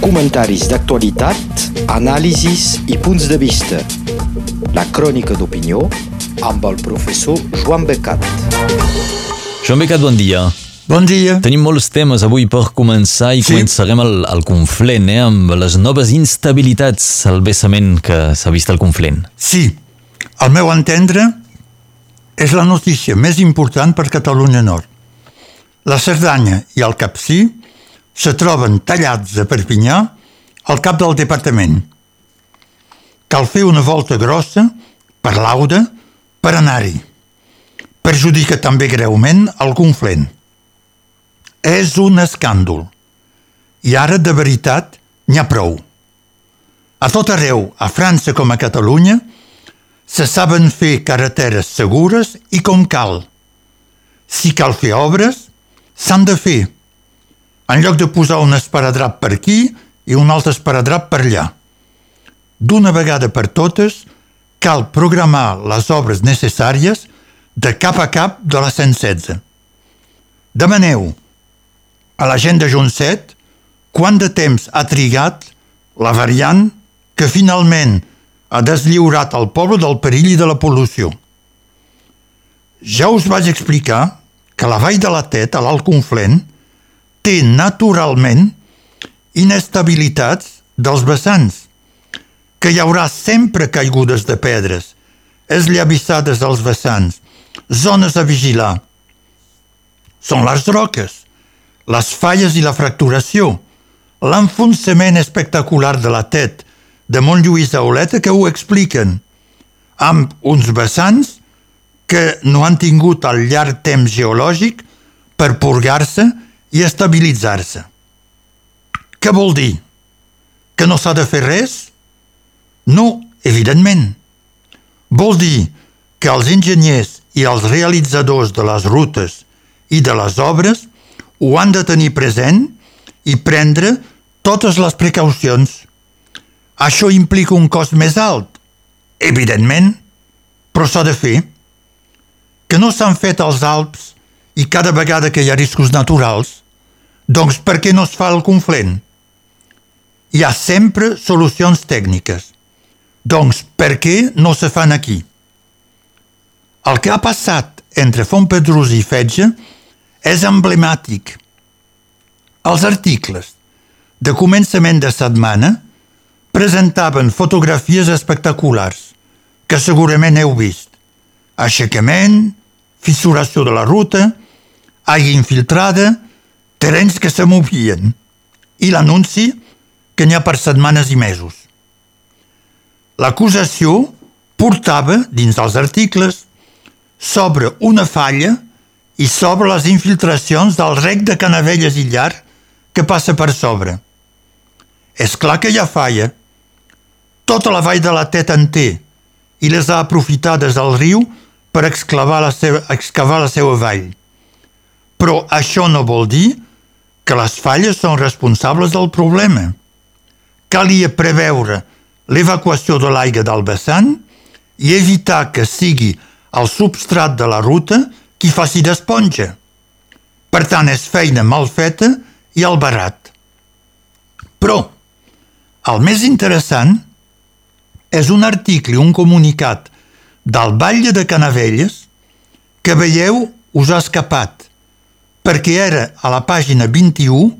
Comentaris d'actualitat, anàlisis i punts de vista. La crònica d'opinió amb el professor Joan Becat. Joan Becat, bon dia. Bon dia. Tenim molts temes avui per començar i Sí. començarem el, el Conflent, eh, amb les noves instabilitats al vessament que s'ha vist al Conflent. Sí, al meu entendre, és la notícia més important per Catalunya Nord. La Cerdanya i el Capcí se troben tallats a Perpinyà al cap del departament. Cal fer una volta grossa per l'Auda per anar-hi. Perjudica també greument el Conflent. És un escàndol. I ara, de veritat, n'hi ha prou. A tot arreu, a França com a Catalunya, se saben fer carreteres segures i com cal. Si cal fer obres, s'han de fer. En lloc de posar un esparadrap per aquí i un altre esparadrap per allà. D'una vegada per totes, cal programar les obres necessàries de cap a cap de la 116. Demaneu a la gent de Joncet quant de temps ha trigat la variant que finalment ha deslliurat el poble del perill i de la pol·lució. Ja us vaig explicar que la vall de la Tet, a l'Alt Conflent, té naturalment inestabilitats dels vessants, que hi haurà sempre caigudes de pedres, esllavissades als vessants, zones a vigilar. Són les roques, les falles i la fracturació, l'enfonsament espectacular de la Tet, de Montlluís a Oleta que ho expliquen, amb uns vessants que no han tingut el llarg temps geològic per purgar-se i estabilitzar-se. Què vol dir? Que no s'ha de fer res? No, evidentment. Vol dir que els enginyers i els realitzadors de les rutes i de les obres ho han de tenir present i prendre totes les precaucions. Això implica un cost més alt? Evidentment, però s'ha de fer. Que no s'han fet als Alps i cada vegada que hi ha riscos naturals, doncs per què no es fa el conflent? Hi ha sempre solucions tècniques. Doncs per què no se fan aquí? El que ha passat entre Fontpedrus i Fetge és emblemàtic. Els articles de començament de setmana presentaven fotografies espectaculars que segurament heu vist. Aixecament, fissuració de la ruta, aigua infiltrada, terrenys que se movien i l'anunci que n'hi ha per setmanes i mesos. L'acusació portava, dins dels articles, sobre una falla i sobre les infiltracions del rec de Canavelles i Llar que passa per sobre. És clar que hi ha falla. Tota la vall de la Tet en té i les ha aprofitades al riu per excavar la seva, excavar la seva vall. Però això no vol dir que les falles són responsables del problema. Calia preveure l'evacuació de l'aigua del vessant i evitar que sigui el substrat de la ruta qui faci d'esponja. Per tant, és feina mal feta i al barat. Però el més interessant és un article un comunicat del Batlle de Canavelles que veieu us ha escapat perquè era a la pàgina 21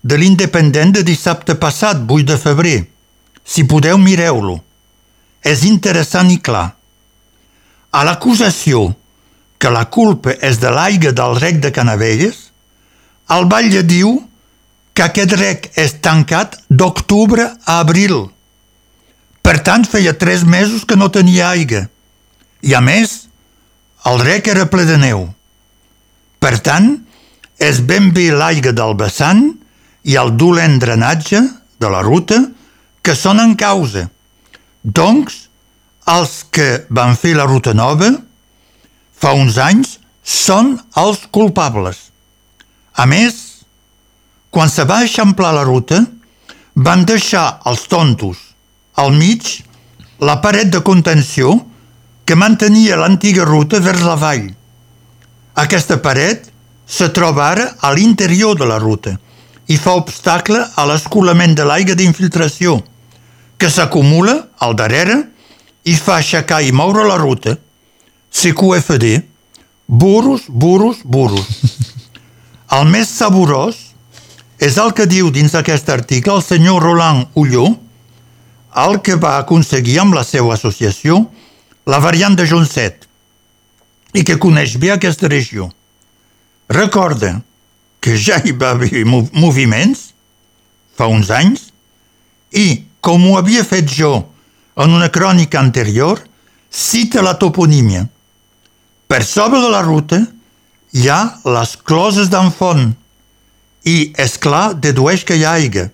de l'Independent de dissabte passat, 8 de febrer. Si podeu, mireu-lo. És interessant i clar. A l'acusació que la culpa és de l'aigua del rec de Canavelles, el batlle diu que aquest rec és tancat d'octubre a abril. Per tant, feia tres mesos que no tenia aigua. I a més, el rec era ple de neu. Per tant, és ben bé l'aigua del vessant i el dolent drenatge de la ruta que són en causa. Doncs, els que van fer la ruta nova fa uns anys són els culpables. A més, quan se va eixamplar la ruta, van deixar els tontos al mig la paret de contenció que mantenia l'antiga ruta vers la vall. Aquesta paret se troba ara a l'interior de la ruta i fa obstacle a l'escolament de l'aigua d'infiltració, que s'acumula al darrere i fa aixecar i moure la ruta. CQFD, burros, burros, burros. El més saborós és el que diu dins d'aquest article el senyor Roland Ulló, el que va aconseguir amb la seva associació la variant de Jonset i que coneix bé aquesta regió. Recorda que ja hi va haver moviments fa uns anys i, com ho havia fet jo en una crònica anterior, cita la toponímia. Per sobre de la ruta hi ha les closes d'en Font i, és clar, dedueix que hi ha aigua.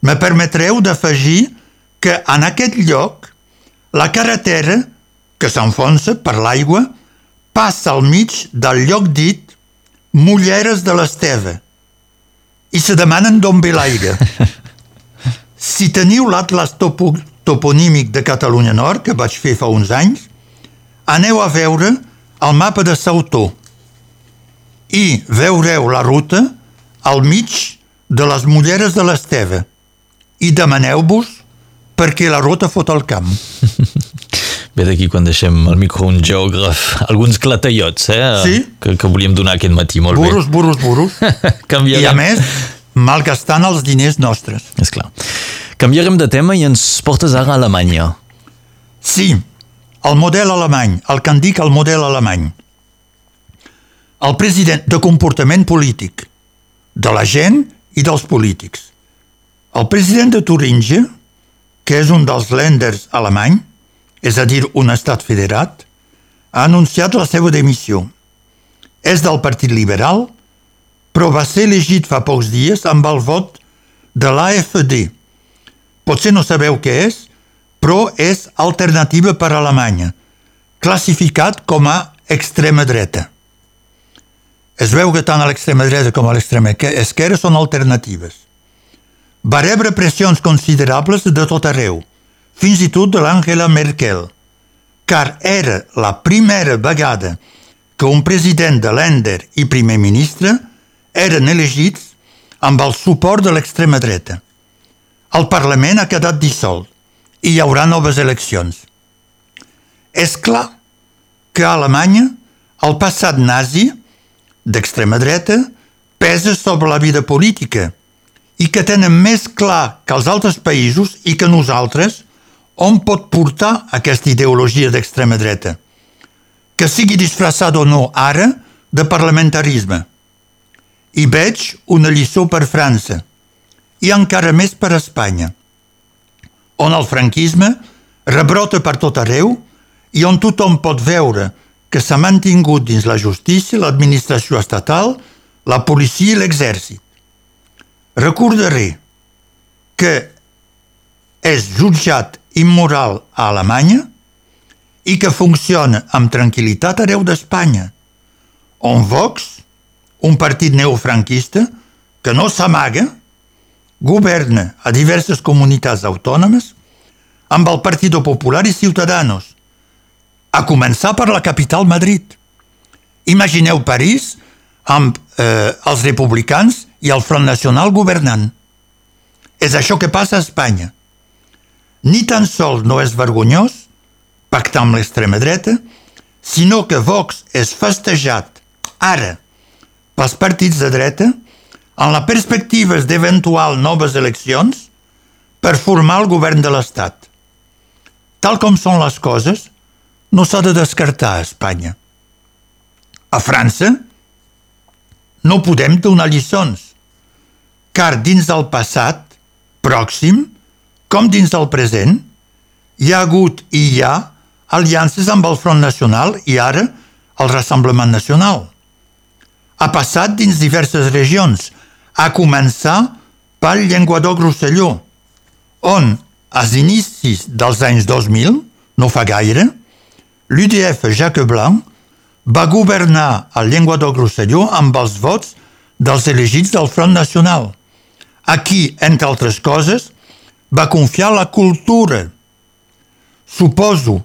Me permetreu d'afegir que en aquest lloc la carretera, que s'enfonsa per l'aigua, passa al mig del lloc dit Mulleres de l'Esteve i se demanen d'on ve l'aigua. Si teniu l'Atlas topo toponímic de Catalunya Nord, que vaig fer fa uns anys, aneu a veure el mapa de Sautó i veureu la ruta al mig de les mulleres de l'Esteve i demaneu-vos per què la ruta fot al camp. Ve d'aquí quan deixem el micro un geògraf, alguns clatellots, eh? Sí. Que, que volíem donar aquest matí, molt burros, bé. Burros, burros, burros. Canviarem. I a més, malgastant els diners nostres. És clar. Canviarem de tema i ens portes ara a Alemanya. Sí, el model alemany, el que en dic el model alemany. El president de comportament polític, de la gent i dels polítics. El president de Turingia, que és un dels lenders alemany, és a dir, un estat federat, ha anunciat la seva demissió. És del Partit Liberal, però va ser elegit fa pocs dies amb el vot de l'AFD. Potser no sabeu què és, però és Alternativa per a Alemanya, classificat com a extrema dreta. Es veu que tant a l'extrema dreta com a l'extrema esquerra són alternatives. Va rebre pressions considerables de tot arreu – fins i tot de l'Angela Merkel, car era la primera vegada que un president de l'Ender i primer ministre eren elegits amb el suport de l'extrema dreta. El Parlament ha quedat dissolt i hi haurà noves eleccions. És clar que a Alemanya el passat nazi d'extrema dreta pesa sobre la vida política i que tenen més clar que els altres països i que nosaltres on pot portar aquesta ideologia d'extrema dreta? Que sigui disfressada o no ara de parlamentarisme. I veig una lliçó per França i encara més per Espanya, on el franquisme rebrota per tot arreu i on tothom pot veure que s'ha mantingut dins la justícia, l'administració estatal, la policia i l'exèrcit. Recordaré que és jutjat immoral a Alemanya i que funciona amb tranquil·litat arreu d'Espanya, on Vox, un partit neofranquista que no s'amaga, governa a diverses comunitats autònomes amb el Partit Popular i Ciutadanos, a començar per la capital Madrid. Imagineu París amb eh, els republicans i el Front Nacional governant. És això que passa a Espanya ni tan sols no és vergonyós pactar amb l'extrema dreta, sinó que Vox és festejat ara pels partits de dreta en la perspectiva d'eventual noves eleccions per formar el govern de l'Estat. Tal com són les coses, no s'ha de descartar a Espanya. A França no podem donar lliçons, car dins del passat pròxim com dins del present, hi ha hagut i hi ha aliances amb el Front Nacional i ara el Rassemblement Nacional. Ha passat dins diverses regions, a començar pel Llenguadoc-Rosselló, on, als inicis dels anys 2000, no fa gaire, l'UDF Jacques Blanc va governar el Llenguadoc-Rosselló amb els vots dels elegits del Front Nacional. Aquí, entre altres coses, va confiar la cultura. Suposo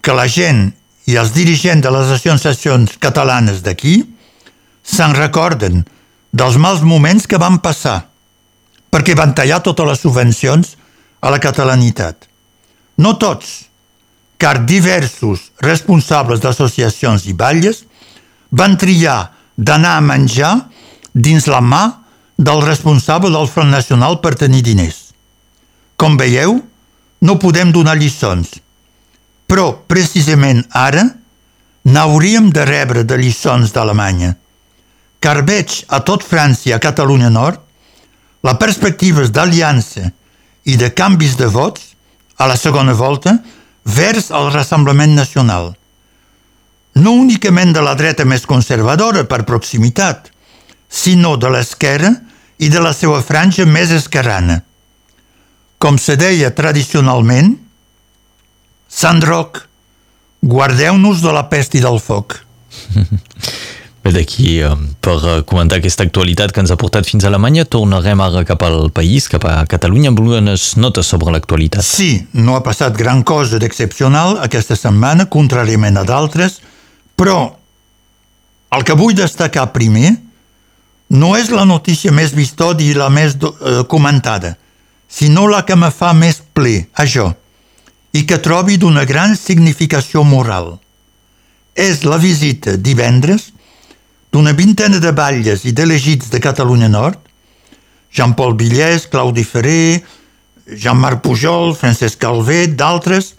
que la gent i els dirigents de les associacions catalanes d'aquí se'n recorden dels mals moments que van passar. perquè van tallar totes les subvencions a la catalanitat. No tots, car diversos responsables d'associacions i batlles van triar d'anar a menjar dins la mà del responsable del Front Nacional per tenir diners. Com veieu, no podem donar lliçons, però precisament ara n'hauríem de rebre de lliçons d'Alemanya, car veig a tot França i a Catalunya Nord la perspectives d'aliança i de canvis de vots a la segona volta vers el Rassemblement Nacional. No únicament de la dreta més conservadora per proximitat, sinó de l'esquerra i de la seva franja més esquerrana. Com se deia tradicionalment, Sant Roc, guardeu-nos de la pest i del foc. Bé, d'aquí, eh, per eh, comentar aquesta actualitat que ens ha portat fins a Alemanya, tornarem ara cap al país, cap a Catalunya, amb unes notes sobre l'actualitat. Sí, no ha passat gran cosa d'excepcional aquesta setmana, contràriament a d'altres, però el que vull destacar primer no és la notícia més vistosa i la més eh, comentada, sinó la que me fa més ple, això, i que trobi d'una gran significació moral. És la visita divendres d'una vintena de batlles i d'elegits de Catalunya Nord, Jean-Paul Villès, Claudi Ferrer, Jean-Marc Pujol, Francesc Calvet, d'altres,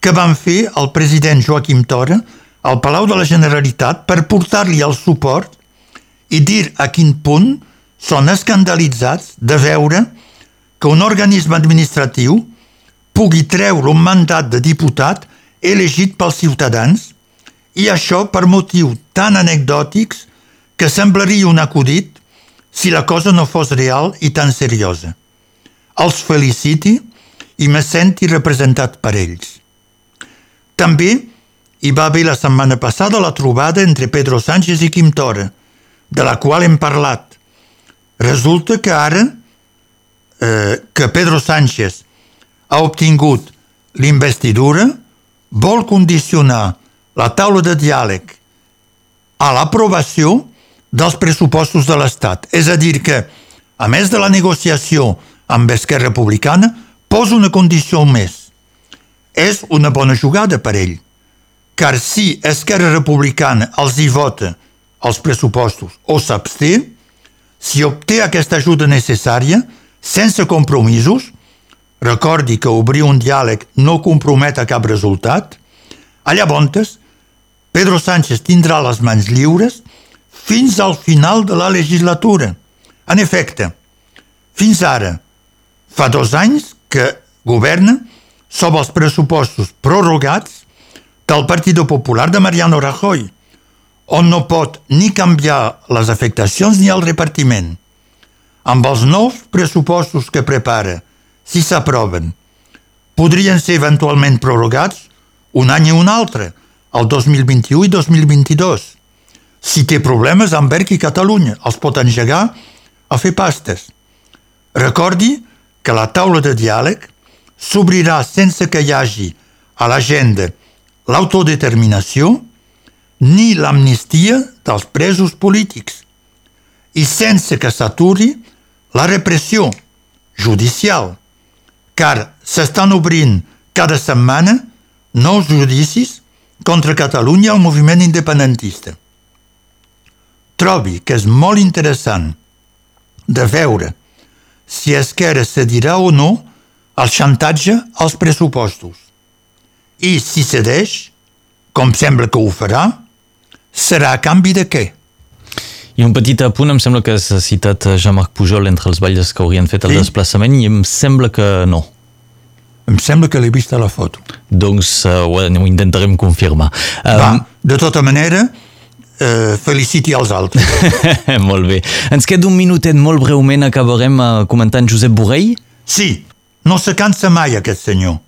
que van fer el president Joaquim Tora al Palau de la Generalitat per portar-li el suport i dir a quin punt són escandalitzats de veure que un organisme administratiu pugui treure un mandat de diputat elegit pels ciutadans i això per motiu tan anecdòtics que semblaria un acudit si la cosa no fos real i tan seriosa. Els feliciti i me senti representat per ells. També hi va haver la setmana passada la trobada entre Pedro Sánchez i Quim Tora, de la qual hem parlat. Resulta que ara eh, que Pedro Sánchez ha obtingut l'investidura, vol condicionar la taula de diàleg a l'aprovació dels pressupostos de l'Estat. És a dir que, a més de la negociació amb Esquerra Republicana, posa una condició més. És una bona jugada per ell, car si Esquerra Republicana els hi vota els pressupostos o s'absté, si obté aquesta ajuda necessària, sense compromisos, recordi que obrir un diàleg no compromet a cap resultat, llavors Pedro Sánchez tindrà les mans lliures fins al final de la legislatura. En efecte, fins ara, fa dos anys que governa sobre els pressupostos prorrogats del Partit Popular de Mariano Rajoy, on no pot ni canviar les afectacions ni el repartiment. Amb els nous pressupostos que prepara, si s'aproven, podrien ser eventualment prorrogats un any i un altre, el 2021 i 2022. Si té problemes, Amberg i Catalunya els pot engegar a fer pastes. Recordi que la taula de diàleg s'obrirà sense que hi hagi a l'agenda l'autodeterminació ni l'amnistia dels presos polítics i sense que s'aturi la repressió judicial, car s'estan obrint cada setmana nous judicis contra Catalunya el moviment independentista. Trobi que és molt interessant de veure si Esquerra cedirà o no el xantatge als pressupostos. I si cedeix, com sembla que ho farà, serà a canvi de què? I un petit apunt, em sembla que has citat Jean-Marc Pujol entre els balles que haurien fet el sí? desplaçament i em sembla que no. Em sembla que l'he vist a la foto. Doncs uh, ho, ho intentarem confirmar. Um... Va, de tota manera, uh, feliciti als altres. molt bé. Ens queda un minutet molt breument, acabarem uh, comentant Josep Borrell? Sí, no se cansa mai aquest senyor.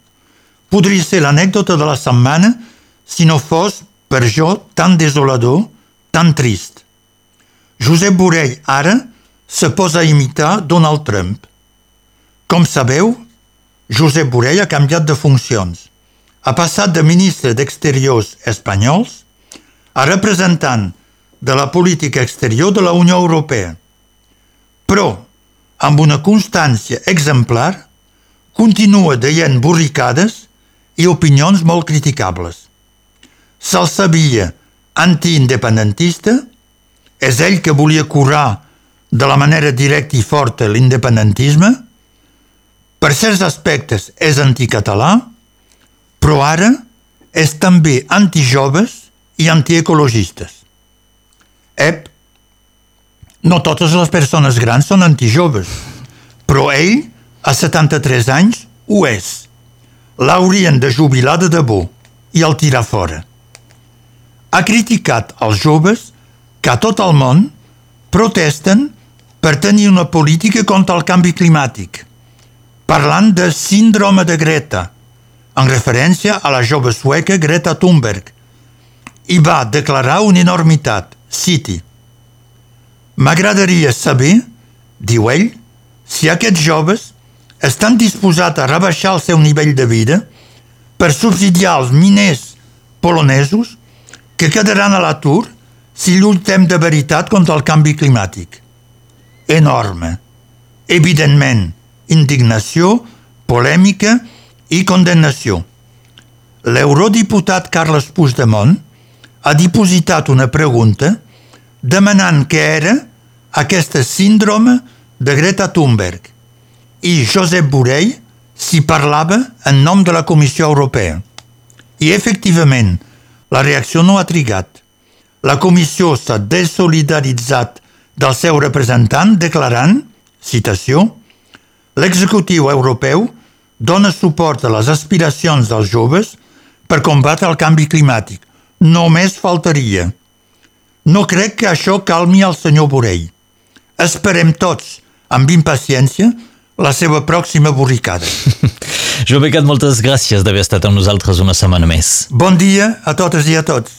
Podria ser l'anècdota de la setmana si no fos, per jo, tan desolador, tan trist. Josep Borrell ara se posa a imitar Donald Trump. Com sabeu, Josep Borrell ha canviat de funcions. Ha passat de ministre d'Exteriors espanyols a representant de la política exterior de la Unió Europea. Però amb una constància exemplar, continua deient borricades i opinions molt criticables. Se'l sabia antiindependentista, és ell que volia curar de la manera directa i forta l'independentisme, per certs aspectes és anticatalà, però ara és també antijoves i antiecologistes. Ep, no totes les persones grans són antijoves, però ell, a 73 anys, ho és. L'haurien de jubilar de debò i el tirar fora. Ha criticat els joves que a tot el món protesten per tenir una política contra el canvi climàtic, parlant de síndrome de Greta, en referència a la jove sueca Greta Thunberg, i va declarar una enormitat, citi, M'agradaria saber, diu ell, si aquests joves estan disposats a rebaixar el seu nivell de vida per subsidiar els miners polonesos que quedaran a l'atur si lluitem de veritat contra el canvi climàtic. Enorme. Evidentment, indignació, polèmica i condemnació. L'eurodiputat Carles Puigdemont ha dipositat una pregunta demanant què era aquesta síndrome de Greta Thunberg i Josep Borrell s'hi parlava en nom de la Comissió Europea. I efectivament, la reacció no ha trigat. La comissió s'ha desolidaritzat del seu representant declarant, citació, l'executiu europeu dona suport a les aspiracions dels joves per combatre el canvi climàtic. Només faltaria. No crec que això calmi el senyor Borell. Esperem tots, amb impaciència, la seva pròxima borricada. Jo Becat, moltes gràcies d'haver estat amb nosaltres una setmana més. Bon dia a totes i a tots.